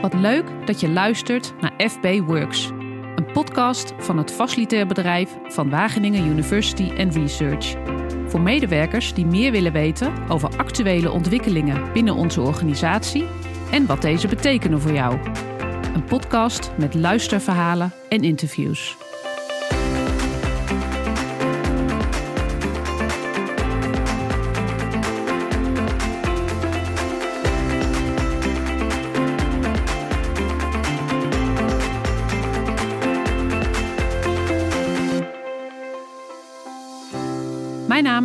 Wat leuk dat je luistert naar FB Works, een podcast van het facilitair bedrijf van Wageningen University and Research. Voor medewerkers die meer willen weten over actuele ontwikkelingen binnen onze organisatie en wat deze betekenen voor jou. Een podcast met luisterverhalen en interviews.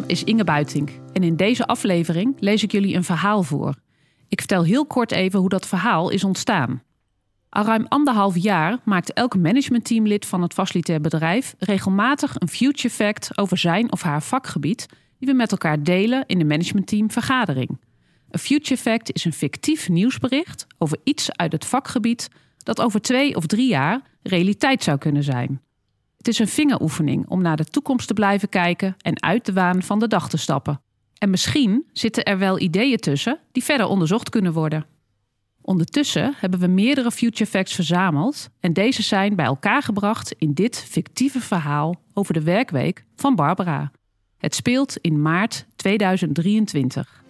Is Inge Buitink en in deze aflevering lees ik jullie een verhaal voor. Ik vertel heel kort even hoe dat verhaal is ontstaan. Al ruim anderhalf jaar maakt elk managementteamlid van het facilitair bedrijf regelmatig een future fact over zijn of haar vakgebied die we met elkaar delen in de managementteam vergadering. Een future fact is een fictief nieuwsbericht over iets uit het vakgebied dat over twee of drie jaar realiteit zou kunnen zijn. Het is een vingeroefening om naar de toekomst te blijven kijken en uit de waan van de dag te stappen. En misschien zitten er wel ideeën tussen die verder onderzocht kunnen worden. Ondertussen hebben we meerdere future facts verzameld en deze zijn bij elkaar gebracht in dit fictieve verhaal over de werkweek van Barbara. Het speelt in maart 2023.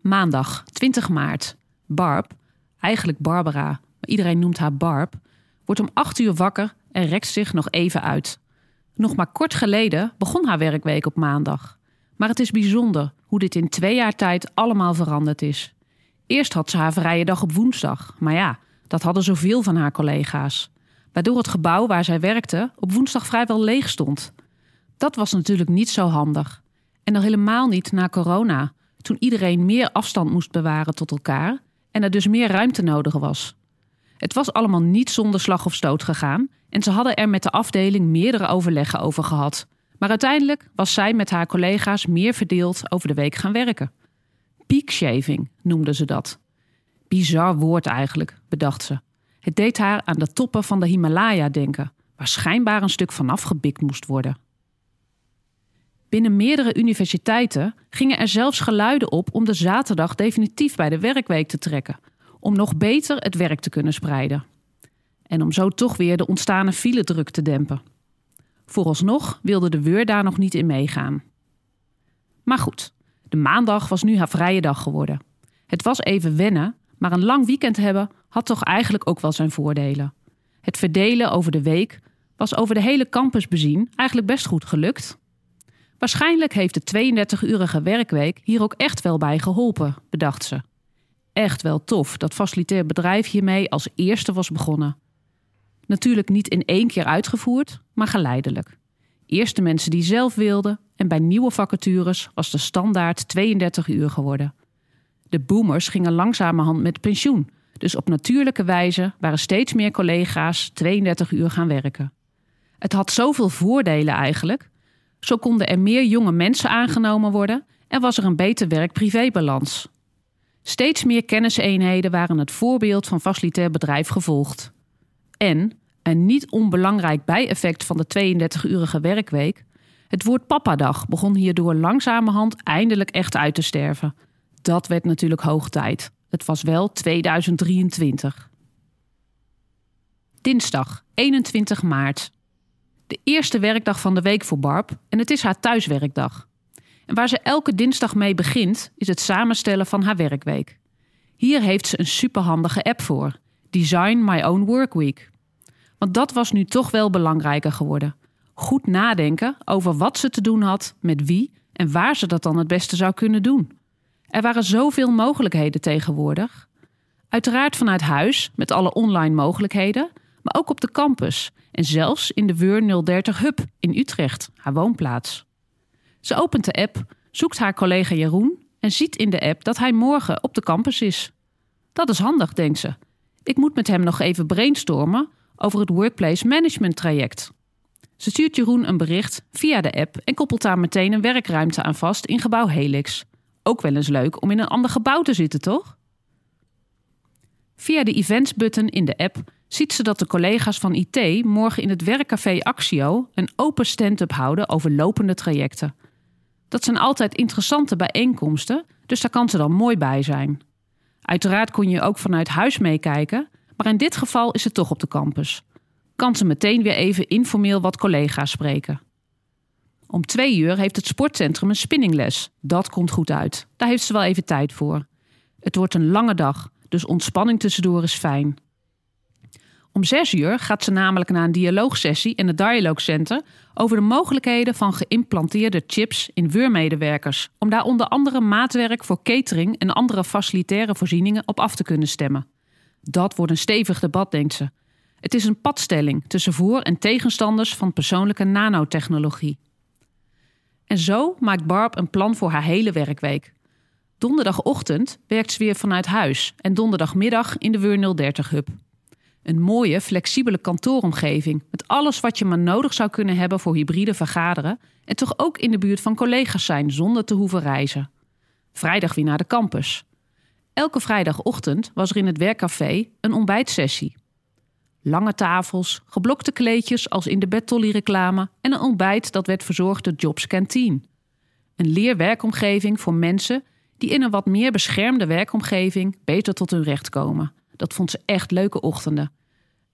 Maandag 20 maart. Barb, eigenlijk Barbara, maar iedereen noemt haar Barb, wordt om 8 uur wakker en rekt zich nog even uit. Nog maar kort geleden begon haar werkweek op maandag. Maar het is bijzonder hoe dit in twee jaar tijd allemaal veranderd is. Eerst had ze haar vrije dag op woensdag, maar ja, dat hadden zoveel van haar collega's. Waardoor het gebouw waar zij werkte op woensdag vrijwel leeg stond. Dat was natuurlijk niet zo handig. En al helemaal niet na corona, toen iedereen meer afstand moest bewaren tot elkaar en er dus meer ruimte nodig was. Het was allemaal niet zonder slag of stoot gegaan en ze hadden er met de afdeling meerdere overleggen over gehad. Maar uiteindelijk was zij met haar collega's meer verdeeld over de week gaan werken. Peakshaving noemden ze dat. Bizar woord eigenlijk, bedacht ze. Het deed haar aan de toppen van de Himalaya denken, waar schijnbaar een stuk vanaf gebikt moest worden. Binnen meerdere universiteiten gingen er zelfs geluiden op om de zaterdag definitief bij de werkweek te trekken, om nog beter het werk te kunnen spreiden. En om zo toch weer de ontstane filedruk te dempen. Vooralsnog wilde de Weur daar nog niet in meegaan. Maar goed, de maandag was nu haar vrije dag geworden. Het was even wennen, maar een lang weekend hebben had toch eigenlijk ook wel zijn voordelen. Het verdelen over de week was over de hele campus bezien eigenlijk best goed gelukt. Waarschijnlijk heeft de 32-urige werkweek hier ook echt wel bij geholpen, bedacht ze. Echt wel tof dat facilitair bedrijf hiermee als eerste was begonnen. Natuurlijk niet in één keer uitgevoerd, maar geleidelijk. Eerst de mensen die zelf wilden en bij nieuwe vacatures was de standaard 32 uur geworden. De boomers gingen langzamerhand met pensioen, dus op natuurlijke wijze waren steeds meer collega's 32 uur gaan werken. Het had zoveel voordelen eigenlijk. Zo konden er meer jonge mensen aangenomen worden en was er een beter werk-privébalans. Steeds meer kenniseenheden waren het voorbeeld van facilitair bedrijf gevolgd. En, een niet onbelangrijk bijeffect van de 32-urige werkweek, het woord papadag begon hierdoor langzamerhand eindelijk echt uit te sterven. Dat werd natuurlijk hoog tijd. Het was wel 2023. Dinsdag 21 maart. De eerste werkdag van de week voor Barb en het is haar thuiswerkdag. En waar ze elke dinsdag mee begint, is het samenstellen van haar werkweek. Hier heeft ze een superhandige app voor: Design My Own Workweek. Want dat was nu toch wel belangrijker geworden. Goed nadenken over wat ze te doen had, met wie en waar ze dat dan het beste zou kunnen doen. Er waren zoveel mogelijkheden tegenwoordig. Uiteraard vanuit huis, met alle online mogelijkheden, maar ook op de campus en zelfs in de Weur 030 Hub in Utrecht, haar woonplaats. Ze opent de app, zoekt haar collega Jeroen en ziet in de app dat hij morgen op de campus is. Dat is handig, denkt ze. Ik moet met hem nog even brainstormen over het Workplace Management traject. Ze stuurt Jeroen een bericht via de app en koppelt daar meteen een werkruimte aan vast in gebouw Helix. Ook wel eens leuk om in een ander gebouw te zitten, toch? Via de events-button in de app ziet ze dat de collega's van IT morgen in het werkcafé Axio een open stand-up houden over lopende trajecten. Dat zijn altijd interessante bijeenkomsten, dus daar kan ze dan mooi bij zijn. Uiteraard kon je ook vanuit huis meekijken, maar in dit geval is het toch op de campus. Kan ze meteen weer even informeel wat collega's spreken. Om twee uur heeft het sportcentrum een spinningles. Dat komt goed uit. Daar heeft ze wel even tijd voor. Het wordt een lange dag, dus ontspanning tussendoor is fijn. Om zes uur gaat ze namelijk naar een dialoogsessie in het Dialogue Center over de mogelijkheden van geïmplanteerde chips in weurmedewerkers, om daar onder andere maatwerk voor catering en andere facilitaire voorzieningen op af te kunnen stemmen. Dat wordt een stevig debat, denkt ze. Het is een padstelling tussen voor- en tegenstanders van persoonlijke nanotechnologie. En zo maakt Barb een plan voor haar hele werkweek. Donderdagochtend werkt ze weer vanuit huis en donderdagmiddag in de Weur 030 Hub. Een mooie, flexibele kantooromgeving met alles wat je maar nodig zou kunnen hebben voor hybride vergaderen en toch ook in de buurt van collega's zijn zonder te hoeven reizen. Vrijdag weer naar de campus. Elke vrijdagochtend was er in het werkcafé een ontbijtsessie. Lange tafels, geblokte kleedjes als in de Bertolli-reclame en een ontbijt dat werd verzorgd door Jobs Canteen. Een leerwerkomgeving voor mensen die in een wat meer beschermde werkomgeving beter tot hun recht komen. Dat vond ze echt leuke ochtenden.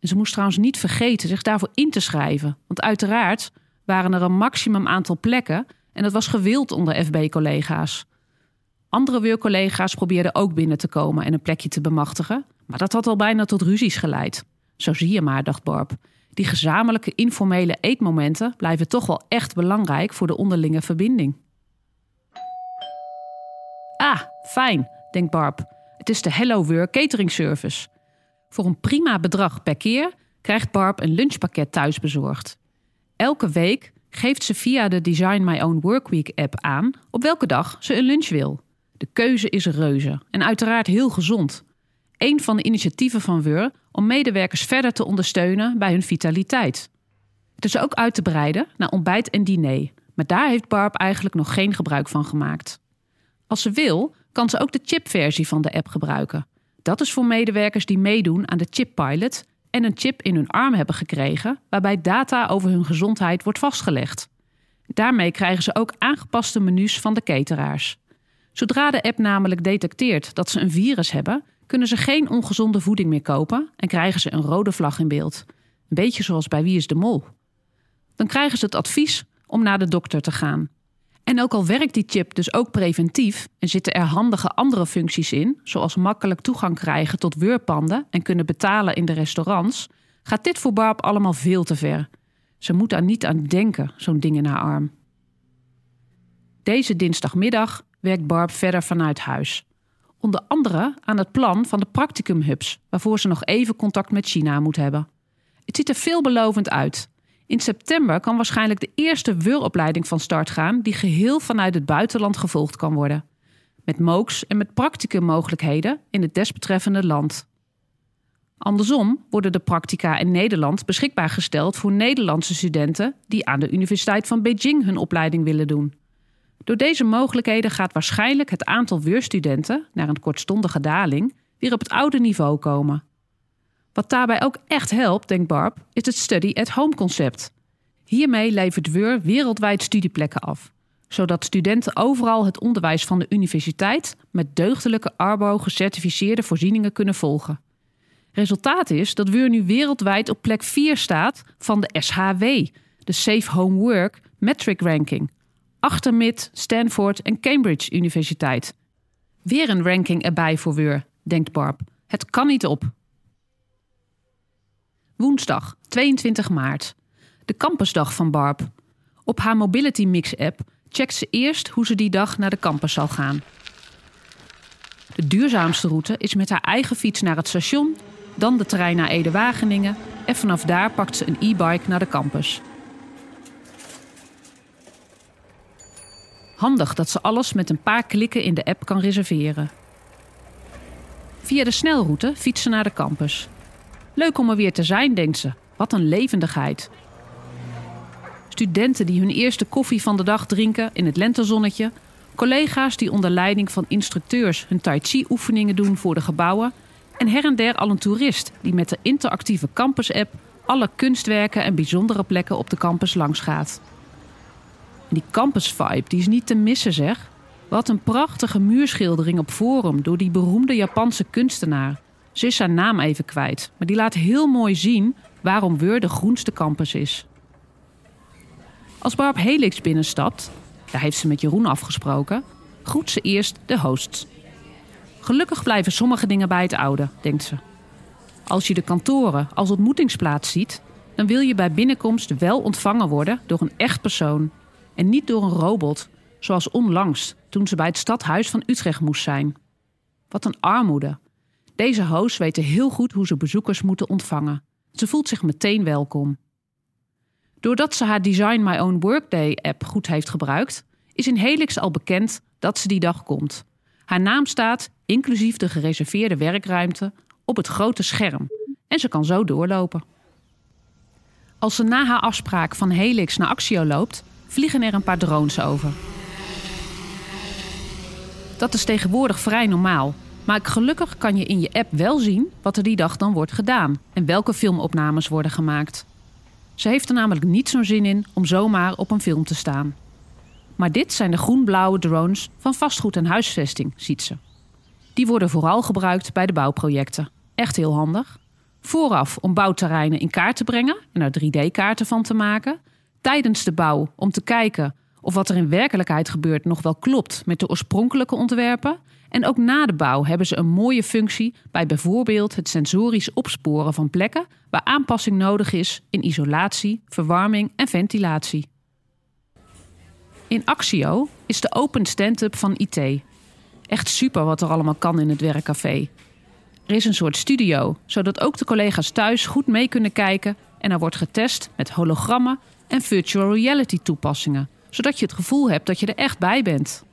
En ze moest trouwens niet vergeten zich daarvoor in te schrijven. Want uiteraard waren er een maximum aantal plekken en dat was gewild onder FB-collega's. Andere weercollega's probeerden ook binnen te komen en een plekje te bemachtigen, maar dat had al bijna tot ruzies geleid. Zo zie je maar, dacht Barb. Die gezamenlijke informele eetmomenten blijven toch wel echt belangrijk voor de onderlinge verbinding. Ah, fijn, denkt Barb. Het is de Hello Work Catering Service. Voor een prima bedrag per keer krijgt Barb een lunchpakket thuis bezorgd. Elke week geeft ze via de Design My Own Workweek app aan op welke dag ze een lunch wil. De keuze is reuze en uiteraard heel gezond. Een van de initiatieven van Weur om medewerkers verder te ondersteunen bij hun vitaliteit. Het is ook uit te breiden naar ontbijt en diner, maar daar heeft Barb eigenlijk nog geen gebruik van gemaakt. Als ze wil, kan ze ook de chipversie van de app gebruiken. Dat is voor medewerkers die meedoen aan de Chip Pilot en een chip in hun arm hebben gekregen, waarbij data over hun gezondheid wordt vastgelegd. Daarmee krijgen ze ook aangepaste menus van de cateraars. Zodra de app namelijk detecteert dat ze een virus hebben, kunnen ze geen ongezonde voeding meer kopen en krijgen ze een rode vlag in beeld. Een beetje zoals bij Wie is de Mol. Dan krijgen ze het advies om naar de dokter te gaan. En ook al werkt die chip dus ook preventief en zitten er handige andere functies in, zoals makkelijk toegang krijgen tot weurpanden en kunnen betalen in de restaurants, gaat dit voor Barb allemaal veel te ver. Ze moet daar niet aan denken, zo'n ding in haar arm. Deze dinsdagmiddag werkt Barb verder vanuit huis. Onder andere aan het plan van de practicumhubs, waarvoor ze nog even contact met China moet hebben. Het ziet er veelbelovend uit. In september kan waarschijnlijk de eerste wuuropleiding van start gaan die geheel vanuit het buitenland gevolgd kan worden. Met MOOCs en met practicummogelijkheden in het desbetreffende land. Andersom worden de practica in Nederland beschikbaar gesteld voor Nederlandse studenten die aan de Universiteit van Beijing hun opleiding willen doen. Door deze mogelijkheden gaat waarschijnlijk het aantal weurstudenten, naar een kortstondige daling, weer op het oude niveau komen. Wat daarbij ook echt helpt, denkt Barb, is het study at home concept. Hiermee levert WUR wereldwijd studieplekken af, zodat studenten overal het onderwijs van de universiteit met deugdelijke Arbo gecertificeerde voorzieningen kunnen volgen. Resultaat is dat WUR nu wereldwijd op plek 4 staat van de SHW, de Safe Home Work Metric Ranking, achter MIT, Stanford en Cambridge Universiteit. Weer een ranking erbij voor WUR, denkt Barb. Het kan niet op. Woensdag 22 maart. De campusdag van Barb. Op haar Mobility Mix app checkt ze eerst hoe ze die dag naar de campus zal gaan. De duurzaamste route is met haar eigen fiets naar het station, dan de trein naar Ede-Wageningen en vanaf daar pakt ze een e-bike naar de campus. Handig dat ze alles met een paar klikken in de app kan reserveren. Via de snelroute fietst ze naar de campus. Leuk om er weer te zijn, denkt ze. Wat een levendigheid. Studenten die hun eerste koffie van de dag drinken in het lentezonnetje. Collega's die onder leiding van instructeurs hun tai chi oefeningen doen voor de gebouwen. En her en der al een toerist die met de interactieve campus-app alle kunstwerken en bijzondere plekken op de campus langsgaat. Die campus vibe, die is niet te missen zeg. Wat een prachtige muurschildering op Forum door die beroemde Japanse kunstenaar. Ze is haar naam even kwijt, maar die laat heel mooi zien waarom Weur de groenste campus is. Als Barb Helix binnenstapt, daar heeft ze met Jeroen afgesproken, groet ze eerst de hosts. Gelukkig blijven sommige dingen bij het oude, denkt ze. Als je de kantoren als ontmoetingsplaats ziet, dan wil je bij binnenkomst wel ontvangen worden door een echt persoon en niet door een robot, zoals onlangs toen ze bij het stadhuis van Utrecht moest zijn. Wat een armoede. Deze hosts weten heel goed hoe ze bezoekers moeten ontvangen. Ze voelt zich meteen welkom. Doordat ze haar Design My Own Workday app goed heeft gebruikt, is in Helix al bekend dat ze die dag komt. Haar naam staat, inclusief de gereserveerde werkruimte, op het grote scherm en ze kan zo doorlopen. Als ze na haar afspraak van Helix naar Axio loopt, vliegen er een paar drones over. Dat is tegenwoordig vrij normaal, maar gelukkig kan je in je app wel zien wat er die dag dan wordt gedaan en welke filmopnames worden gemaakt. Ze heeft er namelijk niet zo'n zin in om zomaar op een film te staan. Maar dit zijn de groen-blauwe drones van vastgoed en huisvesting, ziet ze. Die worden vooral gebruikt bij de bouwprojecten. Echt heel handig. Vooraf om bouwterreinen in kaart te brengen en er 3D-kaarten van te maken. Tijdens de bouw om te kijken of wat er in werkelijkheid gebeurt nog wel klopt met de oorspronkelijke ontwerpen. En ook na de bouw hebben ze een mooie functie bij bijvoorbeeld het sensorisch opsporen van plekken waar aanpassing nodig is in isolatie, verwarming en ventilatie. In Axio is de open stand-up van IT. Echt super wat er allemaal kan in het werkcafé. Er is een soort studio, zodat ook de collega's thuis goed mee kunnen kijken en er wordt getest met hologrammen en virtual reality toepassingen, zodat je het gevoel hebt dat je er echt bij bent.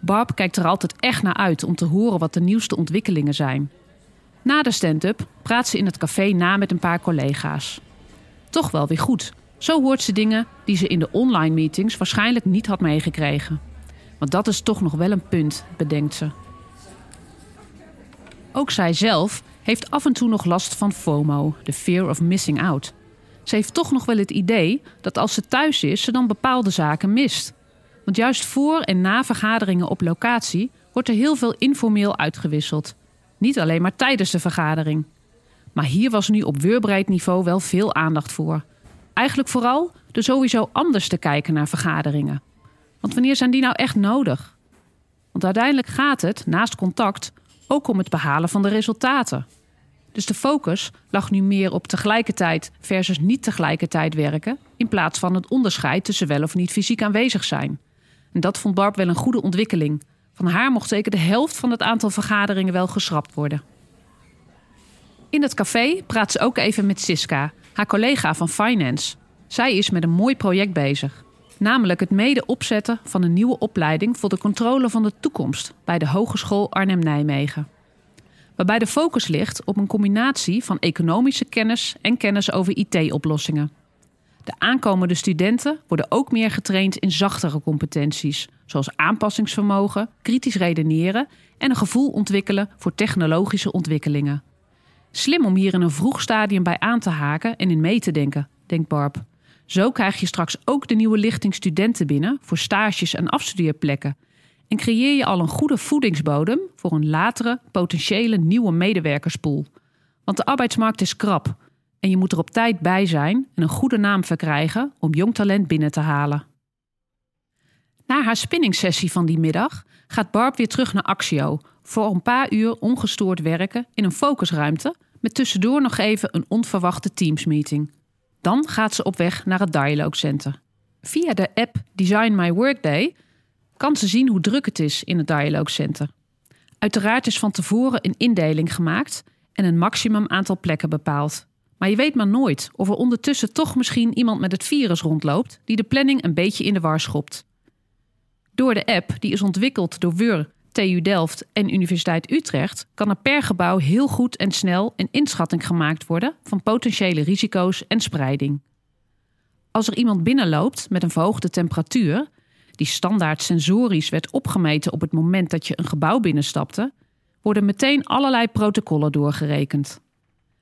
Barb kijkt er altijd echt naar uit om te horen wat de nieuwste ontwikkelingen zijn. Na de stand-up praat ze in het café na met een paar collega's. Toch wel weer goed. Zo hoort ze dingen die ze in de online meetings waarschijnlijk niet had meegekregen. Want dat is toch nog wel een punt, bedenkt ze. Ook zij zelf heeft af en toe nog last van FOMO, de fear of missing out. Ze heeft toch nog wel het idee dat als ze thuis is, ze dan bepaalde zaken mist. Want juist voor en na vergaderingen op locatie wordt er heel veel informeel uitgewisseld. Niet alleen maar tijdens de vergadering. Maar hier was nu op weurbreid niveau wel veel aandacht voor. Eigenlijk vooral door sowieso anders te kijken naar vergaderingen. Want wanneer zijn die nou echt nodig? Want uiteindelijk gaat het, naast contact, ook om het behalen van de resultaten. Dus de focus lag nu meer op tegelijkertijd versus niet tegelijkertijd werken, in plaats van het onderscheid tussen wel of niet fysiek aanwezig zijn. En dat vond Barb wel een goede ontwikkeling. Van haar mocht zeker de helft van het aantal vergaderingen wel geschrapt worden. In het café praat ze ook even met Siska, haar collega van Finance. Zij is met een mooi project bezig. Namelijk het mede opzetten van een nieuwe opleiding voor de controle van de toekomst bij de Hogeschool Arnhem-Nijmegen. Waarbij de focus ligt op een combinatie van economische kennis en kennis over IT-oplossingen. De aankomende studenten worden ook meer getraind in zachtere competenties, zoals aanpassingsvermogen, kritisch redeneren en een gevoel ontwikkelen voor technologische ontwikkelingen. Slim om hier in een vroeg stadium bij aan te haken en in mee te denken, denkt Barb. Zo krijg je straks ook de nieuwe lichting studenten binnen voor stages en afstudeerplekken. En creëer je al een goede voedingsbodem voor een latere, potentiële nieuwe medewerkerspool. Want de arbeidsmarkt is krap en je moet er op tijd bij zijn en een goede naam verkrijgen om jong talent binnen te halen. Na haar spinningsessie van die middag gaat Barb weer terug naar Axio voor een paar uur ongestoord werken in een focusruimte met tussendoor nog even een onverwachte Teams-meeting. Dan gaat ze op weg naar het Dialogue Center. Via de app Design My Workday kan ze zien hoe druk het is in het Dialogue Center. Uiteraard is van tevoren een indeling gemaakt en een maximum aantal plekken bepaald. Maar je weet maar nooit of er ondertussen toch misschien iemand met het virus rondloopt die de planning een beetje in de war schopt. Door de app, die is ontwikkeld door WUR, TU Delft en Universiteit Utrecht, kan er per gebouw heel goed en snel een inschatting gemaakt worden van potentiële risico's en spreiding. Als er iemand binnenloopt met een verhoogde temperatuur, die standaard sensorisch werd opgemeten op het moment dat je een gebouw binnenstapte, worden meteen allerlei protocollen doorgerekend.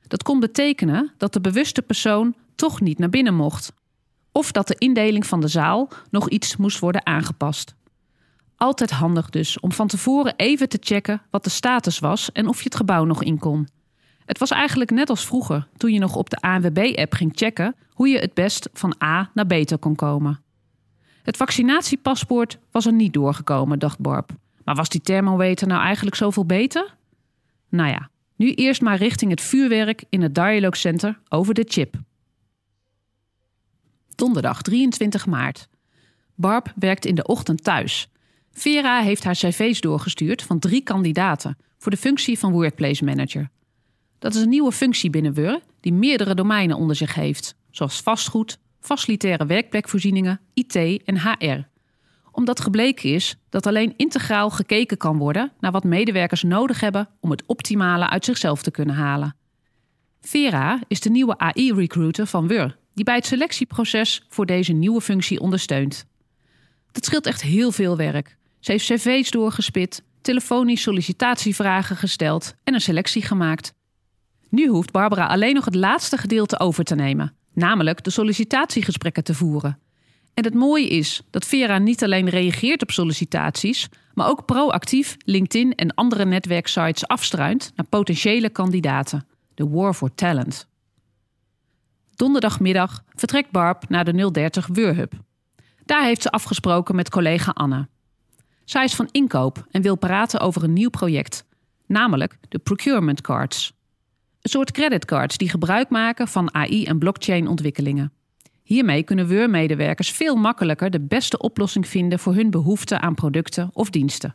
Dat kon betekenen dat de bewuste persoon toch niet naar binnen mocht. Of dat de indeling van de zaal nog iets moest worden aangepast. Altijd handig dus om van tevoren even te checken wat de status was en of je het gebouw nog in kon. Het was eigenlijk net als vroeger, toen je nog op de ANWB-app ging checken hoe je het best van A naar B kon komen. Het vaccinatiepaspoort was er niet doorgekomen, dacht Barb. Maar was die thermometer nou eigenlijk zoveel beter? Nou ja, nu eerst maar richting het vuurwerk in het Dialogue Center over de chip. Donderdag 23 maart. Barb werkt in de ochtend thuis. Vera heeft haar cv's doorgestuurd van drie kandidaten voor de functie van Workplace Manager. Dat is een nieuwe functie binnen Wur die meerdere domeinen onder zich heeft, zoals vastgoed, facilitaire werkplekvoorzieningen, IT en HR. Omdat gebleken is dat alleen integraal gekeken kan worden naar wat medewerkers nodig hebben om het optimale uit zichzelf te kunnen halen. Vera is de nieuwe AI-recruiter van Wur, die bij het selectieproces voor deze nieuwe functie ondersteunt. Dat scheelt echt heel veel werk. Ze heeft cv's doorgespit, telefonisch sollicitatievragen gesteld en een selectie gemaakt. Nu hoeft Barbara alleen nog het laatste gedeelte over te nemen, namelijk de sollicitatiegesprekken te voeren. En het mooie is dat Vera niet alleen reageert op sollicitaties, maar ook proactief LinkedIn en andere netwerksites afstruint naar potentiële kandidaten. De War for Talent. Donderdagmiddag vertrekt Barb naar de 030 Wurhub. Daar heeft ze afgesproken met collega Anne. Zij is van inkoop en wil praten over een nieuw project, namelijk de procurement cards. Een soort creditcards die gebruik maken van AI en blockchain ontwikkelingen. Hiermee kunnen WUR-medewerkers veel makkelijker de beste oplossing vinden voor hun behoefte aan producten of diensten.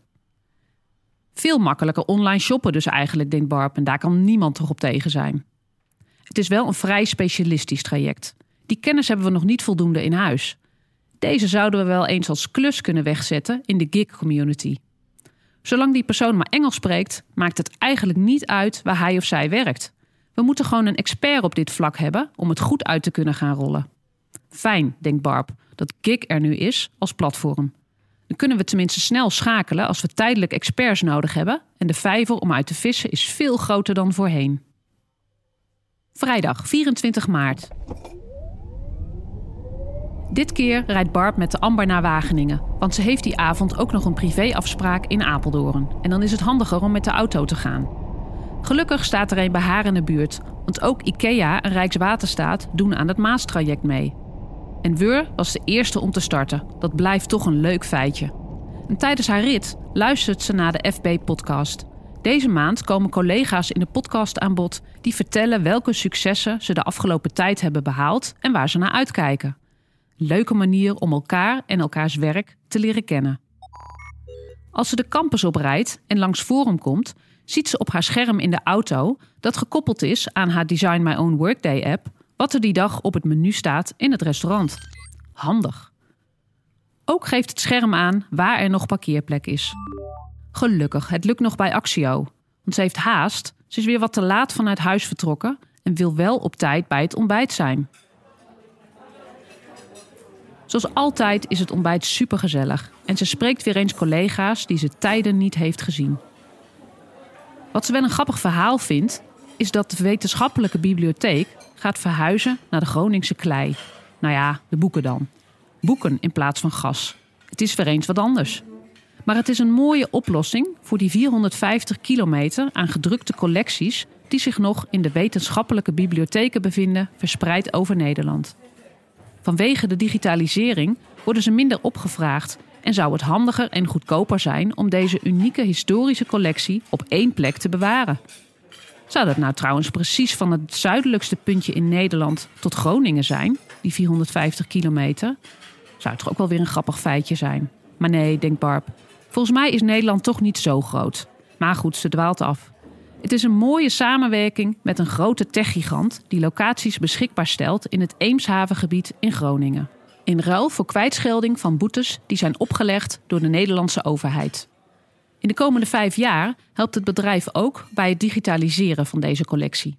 Veel makkelijker online shoppen dus eigenlijk, denkt Barb, en daar kan niemand toch op tegen zijn. Het is wel een vrij specialistisch traject. Die kennis hebben we nog niet voldoende in huis. Deze zouden we wel eens als klus kunnen wegzetten in de gig community. Zolang die persoon maar Engels spreekt, maakt het eigenlijk niet uit waar hij of zij werkt. We moeten gewoon een expert op dit vlak hebben om het goed uit te kunnen gaan rollen. Fijn, denkt Barb, dat Gig er nu is als platform. Dan kunnen we tenminste snel schakelen als we tijdelijk experts nodig hebben en de vijver om uit te vissen is veel groter dan voorheen. Vrijdag 24 maart. Dit keer rijdt Barb met de Amber naar Wageningen, want ze heeft die avond ook nog een privéafspraak in Apeldoorn. En dan is het handiger om met de auto te gaan. Gelukkig staat er een bij haar in de buurt, want ook IKEA en Rijkswaterstaat doen aan het Maastraject mee. En Weur was de eerste om te starten. Dat blijft toch een leuk feitje. En tijdens haar rit luistert ze naar de FB-podcast. Deze maand komen collega's in de podcast aan bod die vertellen welke successen ze de afgelopen tijd hebben behaald en waar ze naar uitkijken. Leuke manier om elkaar en elkaars werk te leren kennen. Als ze de campus oprijdt en langs Forum komt, ziet ze op haar scherm in de auto dat gekoppeld is aan haar Design My Own Workday app wat er die dag op het menu staat in het restaurant. Handig. Ook geeft het scherm aan waar er nog parkeerplek is. Gelukkig, het lukt nog bij Axio. Want ze heeft haast, ze is weer wat te laat vanuit huis vertrokken en wil wel op tijd bij het ontbijt zijn. Zoals altijd is het ontbijt supergezellig en ze spreekt weer eens collega's die ze tijden niet heeft gezien. Wat ze wel een grappig verhaal vindt, is dat de wetenschappelijke bibliotheek gaat verhuizen naar de Groningse klei. Nou ja, de boeken dan. Boeken in plaats van gas. Het is weer eens wat anders. Maar het is een mooie oplossing voor die 450 kilometer aan gedrukte collecties die zich nog in de wetenschappelijke bibliotheken bevinden, verspreid over Nederland. Vanwege de digitalisering worden ze minder opgevraagd en zou het handiger en goedkoper zijn om deze unieke historische collectie op één plek te bewaren. Zou dat nou trouwens precies van het zuidelijkste puntje in Nederland tot Groningen zijn, die 450 kilometer? Zou het toch ook wel weer een grappig feitje zijn? Maar nee, denkt Barb. Volgens mij is Nederland toch niet zo groot. Maar goed, ze dwaalt af. Het is een mooie samenwerking met een grote techgigant die locaties beschikbaar stelt in het Eemshavengebied in Groningen. In ruil voor kwijtschelding van boetes die zijn opgelegd door de Nederlandse overheid. In de komende vijf jaar helpt het bedrijf ook bij het digitaliseren van deze collectie.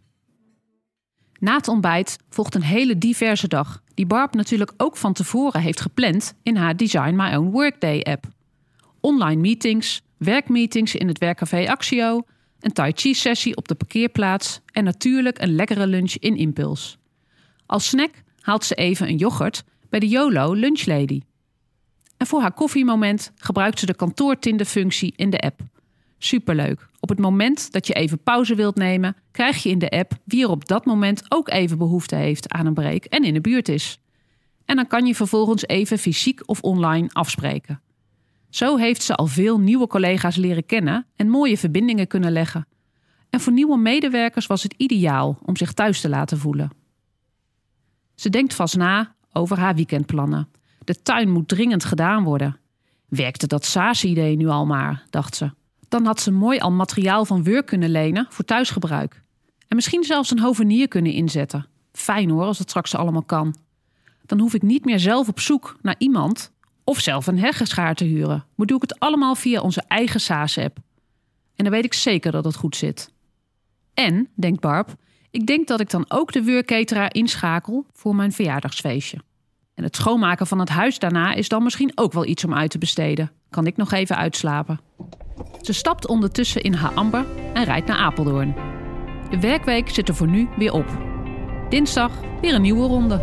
Na het ontbijt volgt een hele diverse dag, die Barb natuurlijk ook van tevoren heeft gepland in haar Design My Own Workday app. Online meetings, werkmeetings in het werkcafé Axio, een Tai Chi sessie op de parkeerplaats en natuurlijk een lekkere lunch in Impuls. Als snack haalt ze even een yoghurt bij de YOLO Lunchlady. En voor haar koffiemoment gebruikt ze de kantoortinderfunctie in de app. Superleuk. Op het moment dat je even pauze wilt nemen, krijg je in de app wie er op dat moment ook even behoefte heeft aan een break en in de buurt is. En dan kan je vervolgens even fysiek of online afspreken. Zo heeft ze al veel nieuwe collega's leren kennen en mooie verbindingen kunnen leggen. En voor nieuwe medewerkers was het ideaal om zich thuis te laten voelen. Ze denkt vast na over haar weekendplannen. De tuin moet dringend gedaan worden. Werkte dat SAAS-idee nu al maar, dacht ze. Dan had ze mooi al materiaal van Weur kunnen lenen voor thuisgebruik. En misschien zelfs een hovenier kunnen inzetten. Fijn hoor, als het straks allemaal kan. Dan hoef ik niet meer zelf op zoek naar iemand of zelf een heggenschaar te huren. Maar doe ik het allemaal via onze eigen SAAS-app. En dan weet ik zeker dat het goed zit. En, denkt Barb, ik denk dat ik dan ook de weurketeraar inschakel voor mijn verjaardagsfeestje. En het schoonmaken van het huis daarna is dan misschien ook wel iets om uit te besteden. Kan ik nog even uitslapen. Ze stapt ondertussen in haar amber en rijdt naar Apeldoorn. De werkweek zit er voor nu weer op. Dinsdag weer een nieuwe ronde.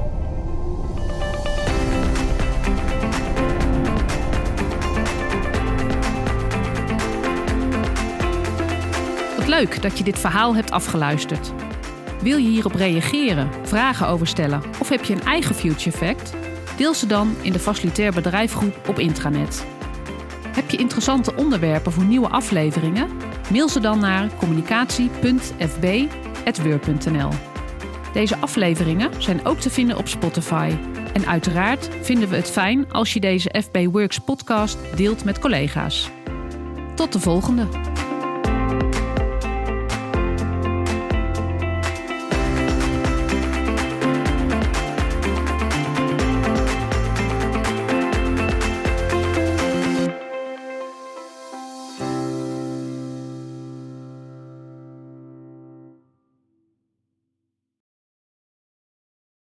Wat leuk dat je dit verhaal hebt afgeluisterd. Wil je hierop reageren, vragen over stellen of heb je een eigen future fact? Deel ze dan in de facilitair bedrijfgroep op intranet. Heb je interessante onderwerpen voor nieuwe afleveringen? Mail ze dan naar communicatie.fb.weur.nl. Deze afleveringen zijn ook te vinden op Spotify. En uiteraard vinden we het fijn als je deze FB Works podcast deelt met collega's. Tot de volgende!